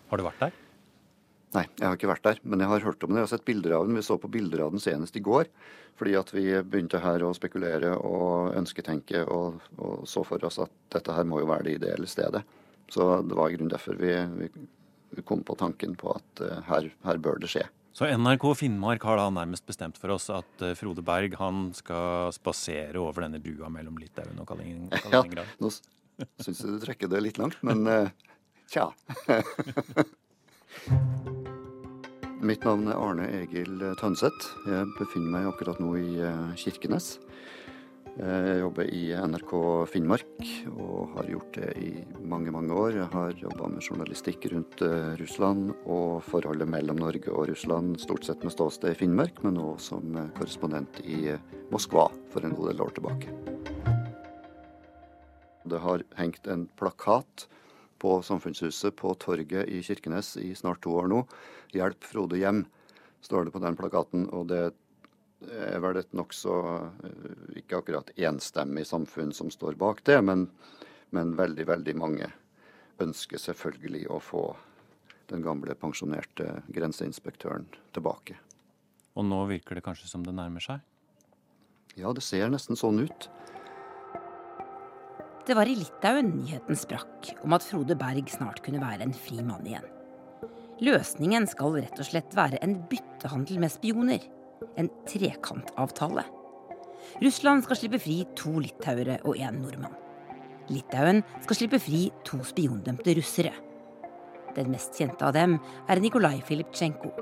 Har du vært der? Nei, jeg har ikke vært der. Men jeg har hørt om det. Jeg har sett bilder av den. Vi så på bilder av den senest i går. Fordi at vi begynte her å spekulere og ønsketenke og, og så for oss at dette her må jo være det ideelle stedet. Så det var i grunnen derfor vi, vi kom på tanken på at uh, her, her, bør det skje. Så NRK Finnmark har da nærmest bestemt for oss at uh, Frode Berg han skal spasere over denne brua mellom Litauen og Kaliningrad? Ja, nå syns jeg du trekker det litt langt, men uh, tja. Mitt navn er Arne Egil Tønseth. Jeg befinner meg akkurat nå i Kirkenes. Jeg jobber i NRK Finnmark og har gjort det i mange, mange år. Jeg har jobba med journalistikk rundt eh, Russland og forholdet mellom Norge og Russland, stort sett med ståsted i Finnmark, men nå som eh, korrespondent i eh, Moskva for en god del år tilbake. Det har hengt en plakat på Samfunnshuset på torget i Kirkenes i snart to år nå. 'Hjelp Frode hjem', står det på den plakaten. og det er vel et nokså eh, ikke akkurat enstemmig samfunn som står bak det, men, men, veldig, veldig mange ønsker selvfølgelig å få den gamle pensjonerte grenseinspektøren tilbake. Og nå virker det kanskje som det nærmer seg? Ja, det ser nesten sånn ut. Det var i Litauen nyheten sprakk om at Frode Berg snart kunne være en fri mann igjen. Løsningen skal rett og slett være en byttehandel med spioner en trekantavtale. Russland skal slippe fri to litauere og én nordmann. Litauen skal slippe fri to spiondømte russere. Den mest kjente av dem er Nikolai Filiptsjenko.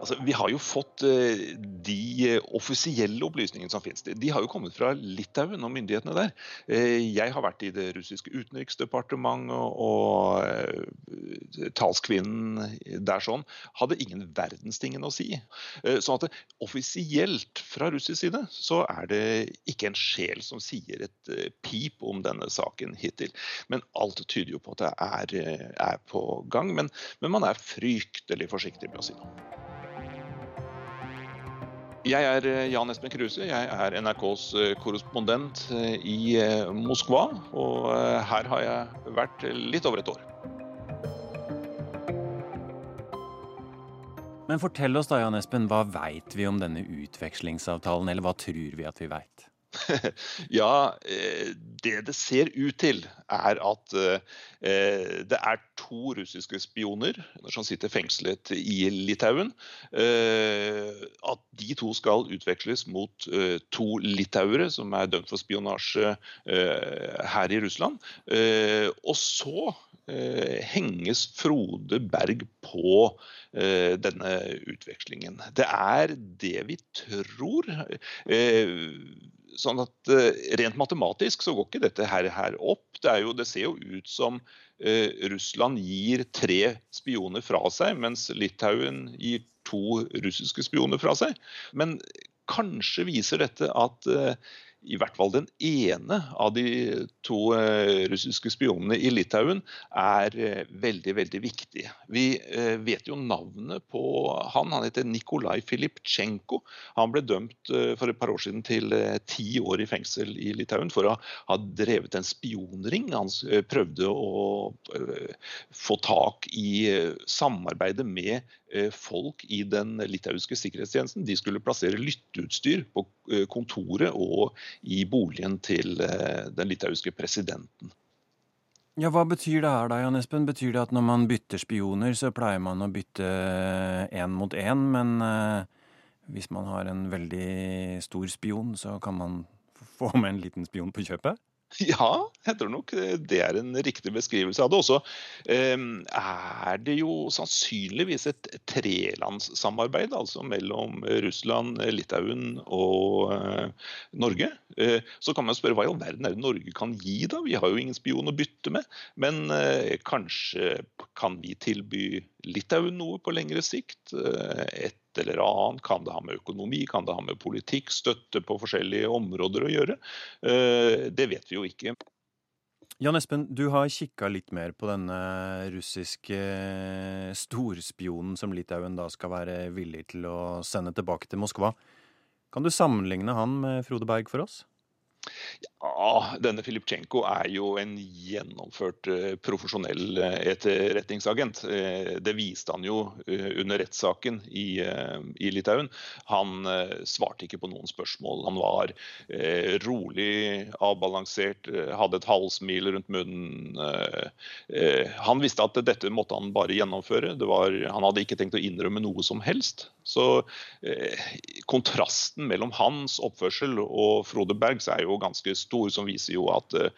Altså, vi har jo fått uh, de offisielle opplysningene som finnes. De har jo kommet fra Litauen og myndighetene der. Uh, jeg har vært i det russiske utenriksdepartementet, og, talskvinnen der sånn hadde ingen verdens å si. sånn at offisielt fra russisk side så er det ikke en sjel som sier et pip om denne saken hittil. Men alt tyder jo på at det er, er på gang. Men, men man er fryktelig forsiktig med å si noe. Jeg er eh, Jan Espen Kruse. Jeg er NRKs eh, korrespondent eh, i Moskva. Og her har jeg vært litt over et år. Men fortell oss da, Jan Espen, hva veit vi om denne utvekslingsavtalen, eller hva tror vi at vi veit? ja, eh, det det ser ut til, er at eh, det er to russiske spioner som sitter fengslet i Litauen. Eh, at de to skal utveksles mot to litauere som er dømt for spionasje her i Russland. Og så henges Frode Berg på denne utvekslingen. Det er det vi tror. Sånn at uh, Rent matematisk så går ikke dette her, her opp. Det, jo, det, ser jo ut som eh, Russland gir tre spioner fra seg, mens Litauen gir to russiske spioner fra seg. Men kanskje viser dette at uh, i hvert fall den ene av de to eh, russiske spionene i Litauen er eh, veldig veldig viktig. Vi eh, vet jo navnet på han. Han heter Nikolai Filiptsjenko. Han ble dømt for et par år siden til ti år i fengsel i Litauen for å ha drevet en spionring. Han prøvde å få tak i samarbeidet med folk i den litauiske sikkerhetstjenesten. De skulle plassere lytteutstyr på kontoret og i boligen til eh, den litauiske presidenten. Ja, Hva betyr det her da, Jan Espen? Betyr det at når man bytter spioner, så pleier man å bytte én mot én, men eh, hvis man har en veldig stor spion, så kan man få med en liten spion på kjøpet? Ja, jeg tror nok det er en riktig beskrivelse av det. Også ehm, er det jo sannsynligvis et trelandssamarbeid, altså mellom Russland, Litauen og eh, Norge. Eh, så kan man spørre hva i all verden er det Norge kan gi, da? Vi har jo ingen spion å bytte med. Men eh, kanskje kan vi tilby Litauen noe på lengre sikt? Et eller annet? Kan det ha med økonomi, kan det ha med politikk, støtte på forskjellige områder å gjøre? Eh, det vet vi jo ikke. Jan Espen, du har kikka litt mer på denne russiske storspionen som Litauen da skal være villig til å sende tilbake til Moskva. Kan du sammenligne han med Frode Berg for oss? Ja, denne Filipchenko er jo en gjennomført uh, profesjonell uh, etterretningsagent. Uh, det viste han jo under rettssaken i, i, Litauen. Han svarte ikke på noen spørsmål. Han var rolig, avbalansert, hadde et halvsmil rundt munnen. han visste at dette måtte han bare gjennomføre. Var, han hadde ikke tenkt å innrømme noe som helst. Så kontrasten mellom hans oppførsel og Frode Bergs er jo ganske stor som viser jo at uh,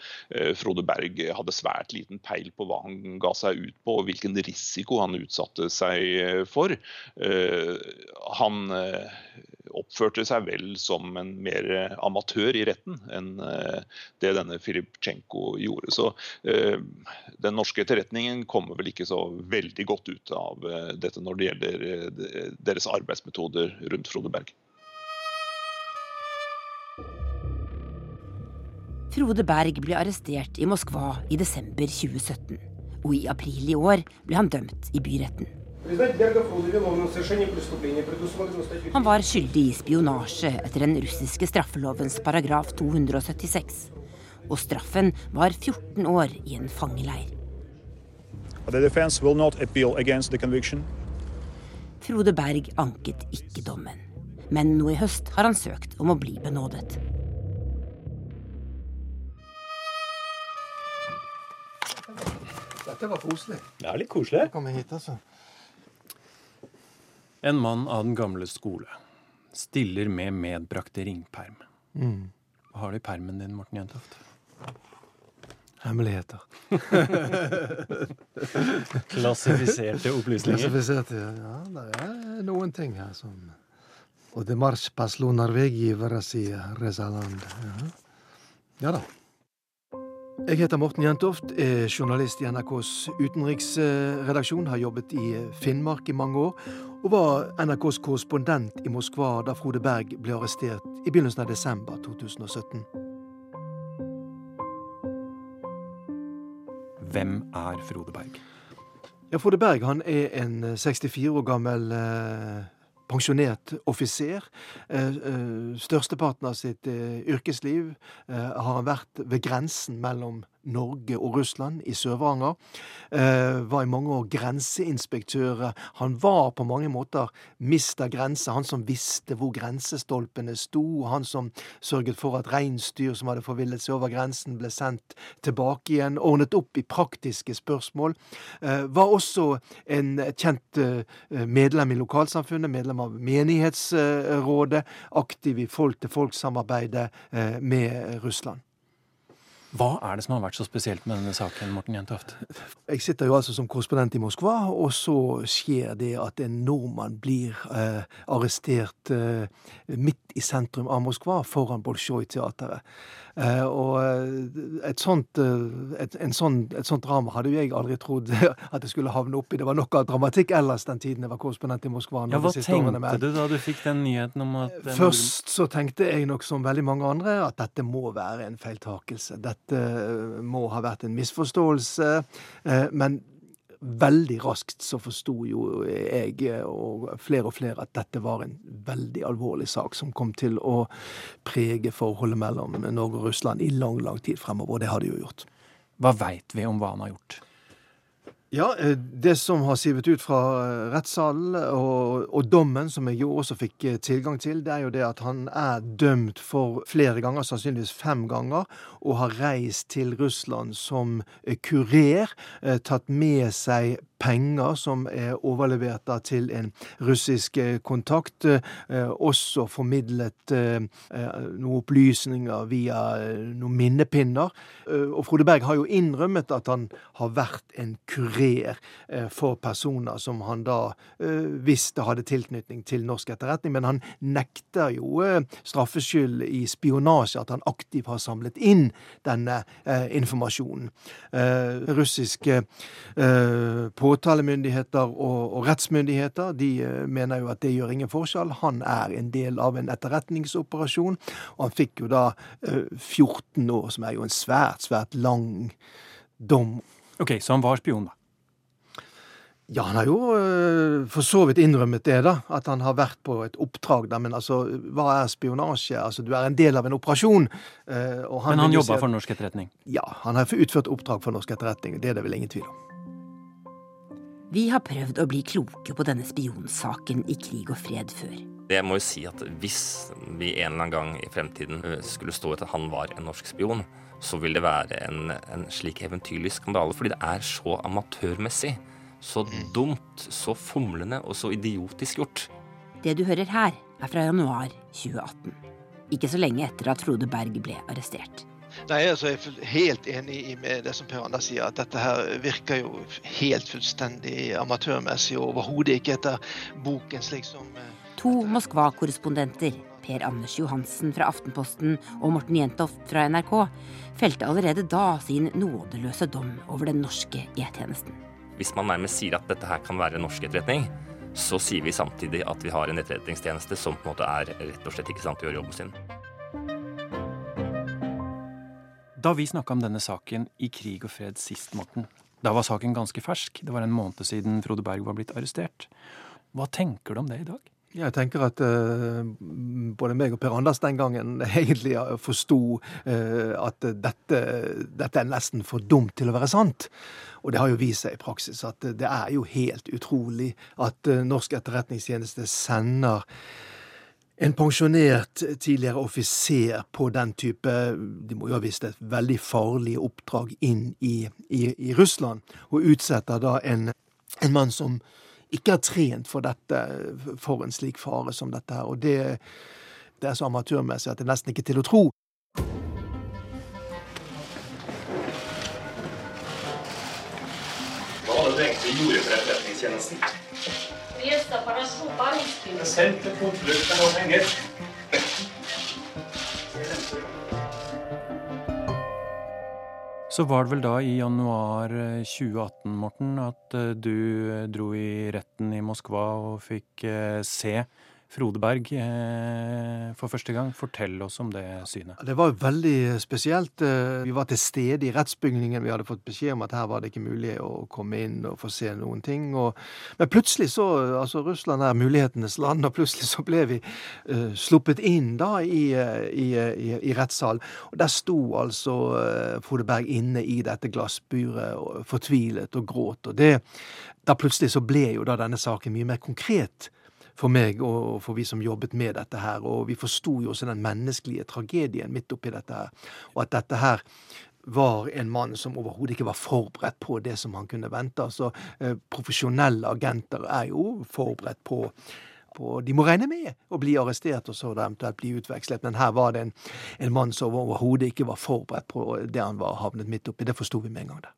Frode Berg hadde svært liten peil på hva han ga seg ut på, og hvilken risiko han utsatte seg eh, for. Uh, han oppførte seg vel som en mer amatør i retten enn det denne Filipchenko gjorde. Så den norske etterretningen kommer vel ikke så veldig godt ut av dette når det gjelder deres arbeidsmetoder rundt Frode Berg. Frode Berg ble arrestert i Moskva i desember 2017. Og i april i år ble han dømt i byretten. Han var skyldig i spionasje etter den russiske straffelovens paragraf 276. Og straffen var 14 år i en fangeleir. Frode Berg anket ikke dommen. Men nå i høst har han søkt om å bli benådet. Dette var koselig. Ja, litt koselig. Komme hit, altså. En mann av den gamle skole stiller med medbrakte ringperm. Mm. Hva har du i permen din, Morten Jentoft? hemmeligheter. Klassifiserte opplysninger? Klassifiserte, ja. Det er noen ting her som Og det march paslo norvegi verasia resaland. Ja. ja da. Jeg heter Morten Jentoft, er journalist i NRKs utenriksredaksjon. Har jobbet i Finnmark i mange år, og var NRKs korrespondent i Moskva da Frode Berg ble arrestert i begynnelsen av desember 2017. Hvem er Frode Berg? Ja, Frode Berg han er en 64 år gammel eh, pensjonert offiser. Eh, eh, størsteparten av sitt eh, yrkesliv har han vært ved grensen mellom Norge og Russland i Sør-Varanger. Uh, var i mange år grenseinspektør. Han var på mange måter mista grense. Han som visste hvor grensestolpene sto. Han som sørget for at reinsdyr som hadde forvillet seg over grensen, ble sendt tilbake igjen. Ordnet opp i praktiske spørsmål. Uh, var også en kjent uh, medlem i lokalsamfunnet, medlem av menighetsrådet. Aktiv i folk-til-folk-samarbeidet med Russland. Hva er det som har vært så spesielt med denne saken, Morten Jentoft? Jeg sitter jo altså som korrespondent i Moskva, og så skjer det at en nordmann blir eh, arrestert eh, midt i sentrum av Moskva, foran Bolsjoj-teatret. Eh, og eh, et sånt, eh, et, sånn, et sånt drama hadde jo jeg aldri trodd at jeg skulle havne oppi. Det var nok av dramatikk ellers den tiden jeg var korrespondent i Moskva. Ja, Hva tenkte du da du fikk den nyheten om at Først så tenkte jeg nok som veldig mange andre at dette må være en feiltakelse. Dette må ha vært en misforståelse. Men veldig raskt så forsto jo jeg og flere og flere at dette var en veldig alvorlig sak som kom til å prege forholdet mellom Norge og Russland i lang, lang tid fremover. Og det har det jo gjort. Hva veit vi om hva han har gjort? Ja, eh, det som har sivet ut fra eh, rettssalen og, og, dommen, som jeg jo også fikk eh, tilgang til, det er jo det at han er dømt for flere ganger, sannsynligvis fem ganger, og har reist til Russland som kurer, tatt med seg penger som er overlevert til en russisk eh, kontakt. Eh, også formidlet eh, noen opplysninger via noen minnepinner. Og Frode Berg har jo innrømmet at han har vært en kurer for personer som han da visste hadde tilknytning til norsk etterretning, men han nekter jo straffskyld i spionasje, at han aktivt har samlet inn denne informasjonen. Russiske på påtalemyndigheter og, og, rettsmyndigheter de eh, mener jo at det gjør ingen forskjell. Han er en del av en etterretningsoperasjon, og han fikk jo da 14 eh, år, som er jo en svært, svært lang dom. Ok, Så han var spion, da? Ja, han har jo øh, for så vidt innrømmet det, da. At han har vært på et oppdrag. Da. Men altså, hva er spionasje? Altså, Du er en del av en operasjon. Han men han jobba for norsk etterretning? Ja, han har utført oppdrag for norsk etterretning. Det er det vel ingen tvil om. Vi har prøvd å bli kloke på denne spionsaken i krig og fred før. Jeg må jo si at Hvis vi en eller annen gang i fremtiden eh, skulle stå etter at han var en norsk spion, så vil det være en, en slik eventyrlig skandale. Fordi det er så amatørmessig. Så mm. dumt, så fomlende og så idiotisk gjort. Det du hører her, er fra januar 2018. Ikke så lenge etter at Frode Berg ble arrestert. Nei, altså Jeg er helt enig med det som Per Anders sier, at dette her virker jo helt fullstendig amatørmessig og overhodet ikke etter boken slik som eh, To Moskva-korrespondenter, Per Anders Johansen fra Aftenposten og Morten Jentoft fra NRK, felte allerede da sin nådeløse dom over den norske E-tjenesten. Hvis man nærmest sier at dette her kan være norsk etterretning, så sier vi samtidig at vi har en etterretningstjeneste som på en måte er rett og slett ikke sant til å gjøre jobben sin. Da vi snakka om denne saken i Krig og fred sist, Morten, da var saken ganske fersk. Det var en måned siden Frode Berg var blitt arrestert. Hva tenker du om det i dag? Jeg tenker at uh, både meg og Per Anders den gangen egentlig forsto uh, at dette, dette, er nesten for dumt til å være sant. Og det har jo vist seg i praksis at det er jo helt utrolig at uh, norsk etterretningstjeneste sender en pensjonert tidligere offiser på den type De må jo ha visst et veldig farlig oppdrag inn i, i, i Russland, og utsetter da en, en, mann som ikke har trent for dette, for en slik fare som dette her. Og det, det er så amatørmessig at det er nesten ikke til å tro. Hva det du egentlig gjorde for Etterretningstjenesten? Jeg sendte konvolutt med noen penger. Så var det vel da i januar 2018, Morten, at eh, du eh, dro i retten i Moskva og fikk eh, se Frode Berg for første gang. Fortell oss om det synet. Det var veldig spesielt. Vi var til stede i rettsbygningen. Vi hadde fått beskjed om at her var det ikke mulig å komme inn og få se noen ting. Men plutselig så Altså, Russland er mulighetenes land, og plutselig så ble vi uh, sluppet inn da i, i, i, i rettssal. Og der sto altså uh, Frode Berg inne i dette glassburet, og, fortvilet og gråt. Og det Da plutselig så ble jo da denne saken mye mer konkret for meg og for vi som jobbet med dette her. Og vi forsto jo også den menneskelige tragedien midt oppi dette her. Og at dette her var en mann som overhodet ikke var forberedt på det som han kunne vente. Altså, eh, Profesjonelle agenter er jo forberedt på på, de må regne med å bli arrestert og så eventuelt bli utvekslet. Men her var det en, en mann som overhodet ikke var forberedt på det han var havnet midt oppi. Det forsto vi med en gang. der.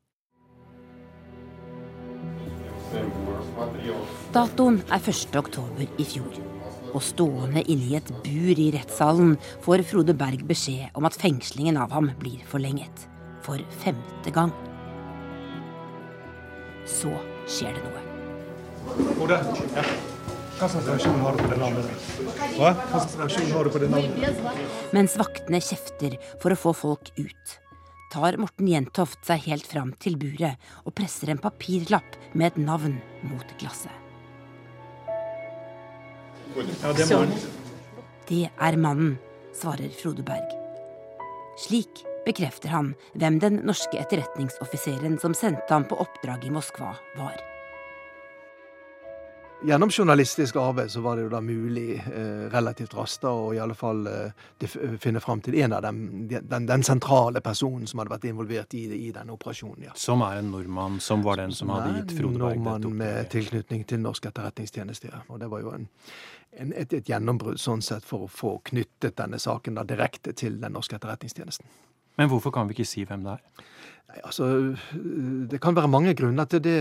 Datoen er 1. oktober i fjor. Og stående inne i et bur i rettssalen får Frode Berg beskjed om at fengslingen av ham blir forlenget. For femte gang. Så skjer det noe. Frode, ja. Hva slags reaksjon har du på det navnet? Hva? Hva slags reaksjon har du på den andre? Mens vaktene kjefter for å få folk ut, tar Morten Jentoft seg helt fram til buret og presser en papirlapp med et navn mot glasset. Ja, det, er det er mannen, svarer Frode Berg. Slik bekrefter han hvem den norske etterretningsoffiseren som sendte ham på oppdrag i Moskva, var. Gjennom journalistisk arbeid så var det jo da mulig eh, relativt raskt å i alle fall eh, finne fram til en av dem, den, den, sentrale personen som hadde vært involvert i, i denne operasjonen. ja. Som er en nordmann, som var den som, som hadde gitt Frode Berg dette Nordmann med tilknytning til norsk etterretningstjeneste. Ja. Og det var jo en, en, et, et gjennombrudd sånn sett for å få knyttet denne saken da direkte til den norske etterretningstjenesten. Men hvorfor kan vi ikke si hvem det er? Altså, Det kan være mange grunner til det.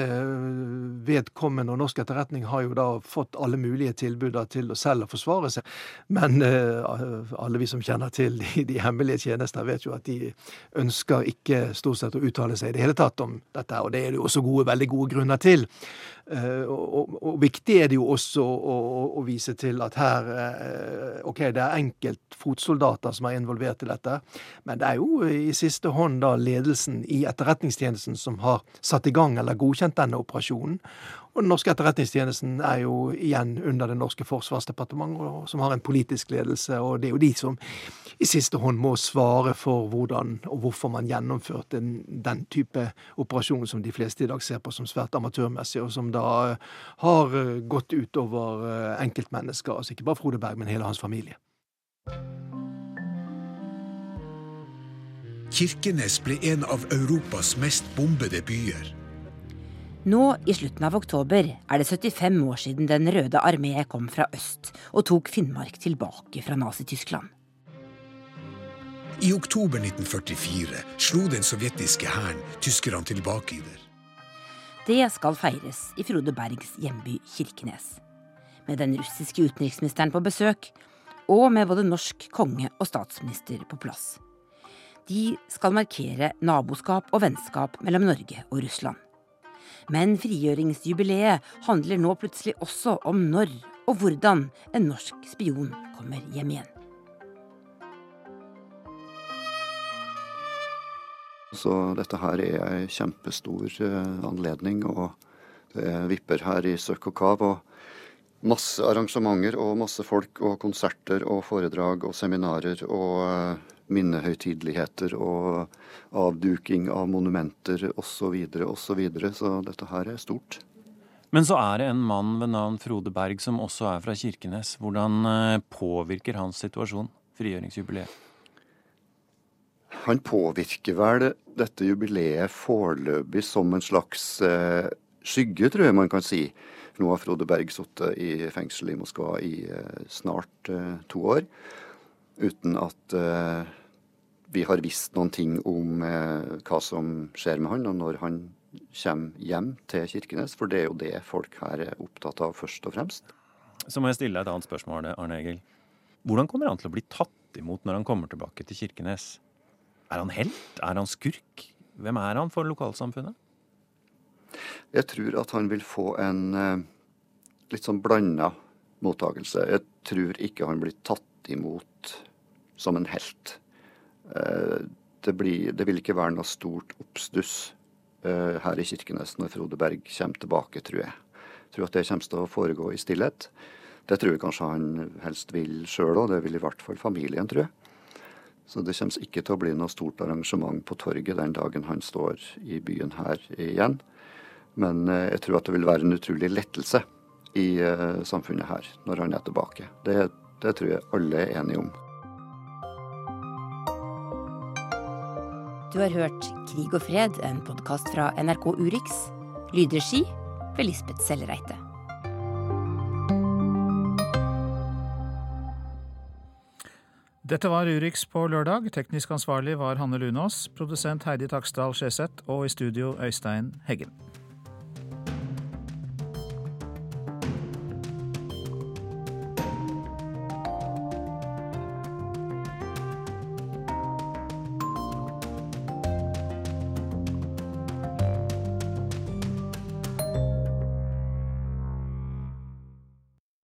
Vedkommende og norsk etterretning har jo da fått alle mulige tilbud til å selv forsvare seg. Men uh, alle vi som kjenner til de, de, hemmelige tjenester, vet jo at de ønsker ikke stort sett å uttale seg i det hele tatt om dette. Og det er det jo også gode, veldig gode grunner til. Uh, og, og, viktig er det jo også å, å, å vise til at her uh, Ok, det er enkelt fotsoldater som er involvert i dette, men det er jo i siste hånd da ledelsen i Etterretningstjenesten som har satt i gang eller godkjent denne operasjonen. Og den norske etterretningstjenesten er jo igjen under det norske forsvarsdepartementet, som har en politisk ledelse. Og det er jo de som i siste hånd må svare for hvordan og hvorfor man gjennomførte den type operasjon som de fleste i dag ser på som svært amatørmessig, og som da har gått utover eh, enkeltmennesker. Altså ikke bare Frode Berg, men hele hans familie. Kirkenes ble en av Europas mest bombede byer. Nå i slutten av oktober er det 75 år siden Den røde armé kom fra øst og tok Finnmark tilbake fra Nazi-Tyskland. I oktober 1944 slo den sovjetiske hæren tyskerne tilbake i der. Det skal feires i Frode Bergs hjemby Kirkenes. Med den russiske utenriksministeren på besøk, og med både norsk konge og statsminister på plass. De skal markere naboskap og vennskap mellom Norge og Russland. Men frigjøringsjubileet handler nå plutselig også om når og hvordan en norsk spion kommer hjem igjen. Så dette her er ei kjempestor eh, anledning, og det vipper her i søkk og kav. Og masse arrangementer og masse folk og konserter og foredrag og seminarer og eh, minnehøytideligheter og avduking av monumenter osv. Så, videre, og så, videre. så dette her er stort. Men så er det en mann ved navn Frode Berg som også er fra Kirkenes. Hvordan eh, påvirker hans situasjon frigjøringsjubileet? Han påvirker vel dette jubileet foreløpig som en slags eh, skygge, tror jeg man kan si. Nå har Frode Berg sittet i fengsel i Moskva i eh, snart eh, to år uten at uh, vi har visst noen ting om uh, hva som skjer med han, og når han kommer hjem til Kirkenes, for det er jo det folk her er opptatt av først og fremst. Så må jeg stille deg et annet spørsmål, Arne Egil. Hvordan kommer han til å bli tatt imot når han kommer tilbake til Kirkenes? Er han helt? Er han skurk? Hvem er han for lokalsamfunnet? Jeg tror at han vil få en eh, litt sånn blanda mottagelse. Jeg tror ikke han blir tatt imot som en helt. Eh, det, blir, det vil ikke være noe stort oppstuss eh, her i Kirkenes når Frode Berg kommer tilbake, tror jeg. Jeg tror at det kommer til å foregå i stillhet. Det tror jeg kanskje han helst vil sjøl òg, det vil i hvert fall familien, tror jeg. Så det kommer ikke til å bli noe stort arrangement på torget den dagen han står i byen her igjen. Men eh, jeg tror at det vil være en utrolig lettelse i samfunnet her når han er tilbake. Det, det tror jeg alle er enige om. Du har hørt Krig og fred, en podkast fra NRK Urix. Lydregi ved Lisbeth Sellereite. Dette var Urix på lørdag. Teknisk ansvarlig var Hanne Lunås. Produsent Heidi Taksdal Skjeseth. Og i studio Øystein Heggen.